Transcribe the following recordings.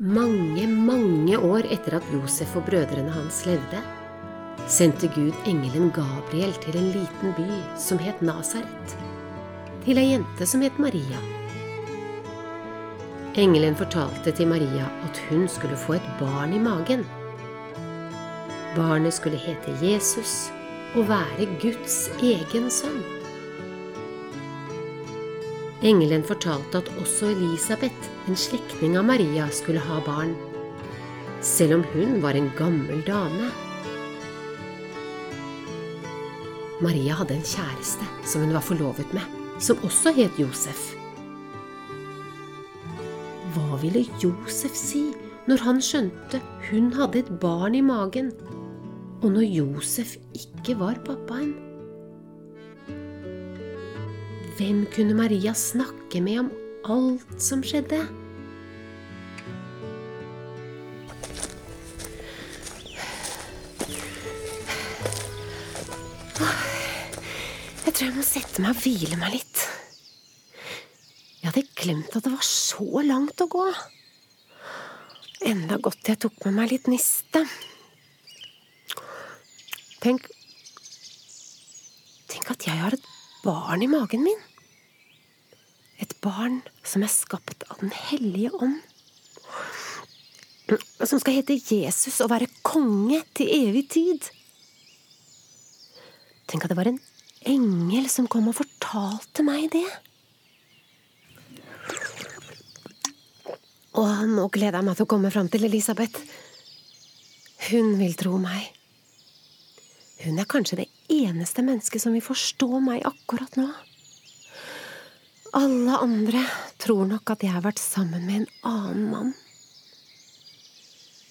mange, mange år etter at Josef og brødrene hans levde, sendte Gud engelen Gabriel til en liten by som het Nasaret, til ei jente som het Maria. Engelen fortalte til Maria at hun skulle få et barn i magen. Barnet skulle hete Jesus og være Guds egen sønn. Engelen fortalte at også Elisabeth, en slektning av Maria, skulle ha barn, selv om hun var en gammel dame. Maria hadde en kjæreste som hun var forlovet med, som også het Josef. Hva ville Josef si når han skjønte hun hadde et barn i magen, og når Josef ikke var pappaen? Hvem kunne Maria snakke med om alt som skjedde? Jeg tror jeg må sette meg og hvile meg litt. Jeg hadde glemt at det var så langt å gå. Enda godt jeg tok med meg litt niste. Tenk Tenk at jeg har et barn i magen min. Et barn som er skapt av Den hellige ånd. Som skal hete Jesus og være konge til evig tid. Tenk at det var en engel som kom og fortalte meg det. Og nå gleder jeg meg til å komme fram til Elisabeth. Hun vil tro meg. Hun er kanskje det eneste mennesket som vil forstå meg akkurat nå. Alle andre tror nok at jeg har vært sammen med en annen mann.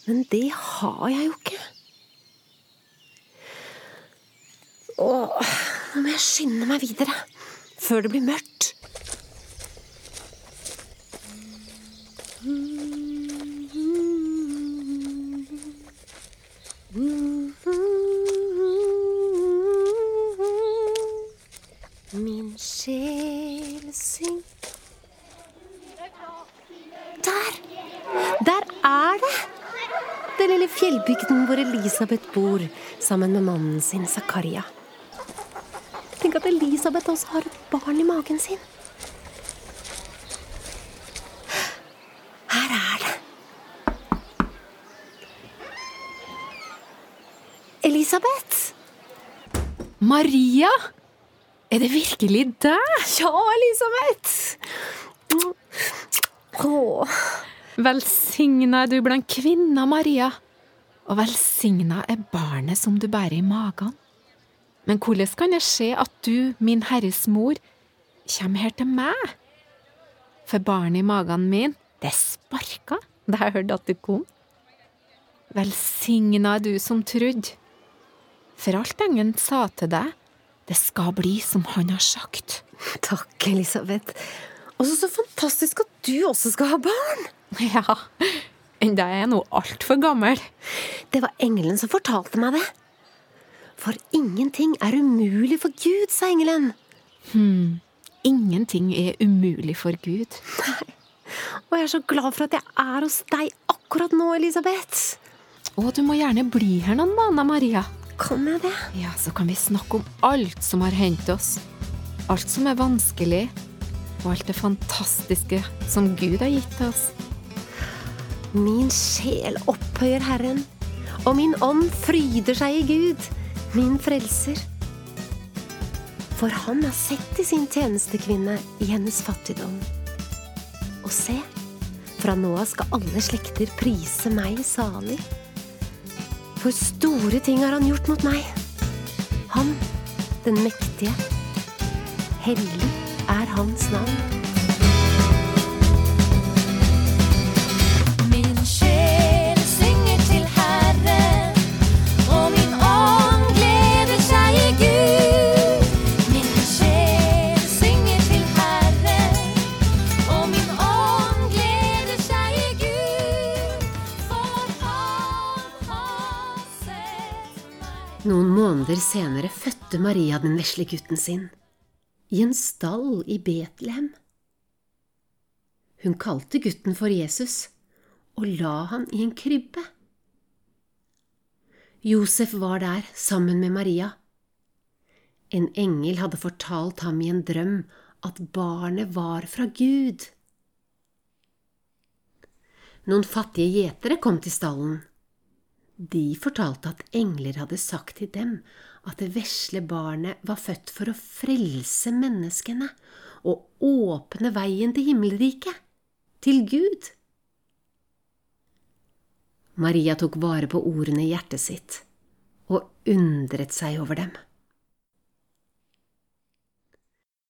Men det har jeg jo ikke. Åh, nå må jeg skynde meg videre, før det blir mørkt. Min sjel syng Der! Der er det! Den lille fjellbygden hvor Elisabeth bor sammen med mannen sin Zakaria. Tenk at Elisabeth også har et barn i magen sin. Her er det. Elisabeth! Maria! Er det virkelig deg? Ja, Elisabeth! Åh. Velsigna er du blant kvinner, Maria. Og velsigna er barnet som du bærer i magen. Men hvordan kan det skje at du, min Herres mor, kommer her til meg? For barnet i magen min, det sparka da jeg hørte at du kom. Velsigna er du som trudde. For alt engelen sa til deg, det skal bli som han har sagt. Takk, Elisabeth. Og så fantastisk at du også skal ha barn! Ja, enda jeg er nå altfor gammel. Det var engelen som fortalte meg det. For ingenting er umulig for Gud, sa engelen. Hmm. Ingenting er umulig for Gud. Nei. Og jeg er så glad for at jeg er hos deg akkurat nå, Elisabeth. Og du må gjerne bli her noen måneder, Maria. Kan jeg det? Ja, så kan vi snakke om alt som har hendt oss. Alt som er vanskelig, og alt det fantastiske som Gud har gitt oss. Min sjel opphøyer Herren, og min ånd fryder seg i Gud, min frelser. For han har sett til sin tjenestekvinne i hennes fattigdom. Og se, fra nå av skal alle slekter prise meg salig. For store ting har han gjort mot meg. Han, den mektige. Hellig er hans navn. Noen måneder senere fødte Maria den vesle gutten sin, i en stall i Betlehem. Hun kalte gutten for Jesus, og la han i en krybbe. Josef var der sammen med Maria. En engel hadde fortalt ham i en drøm at barnet var fra Gud. Noen fattige gjetere kom til stallen. De fortalte at engler hadde sagt til dem at det vesle barnet var født for å frelse menneskene og åpne veien til himmelriket, til Gud. Maria tok vare på ordene i hjertet sitt og undret seg over dem.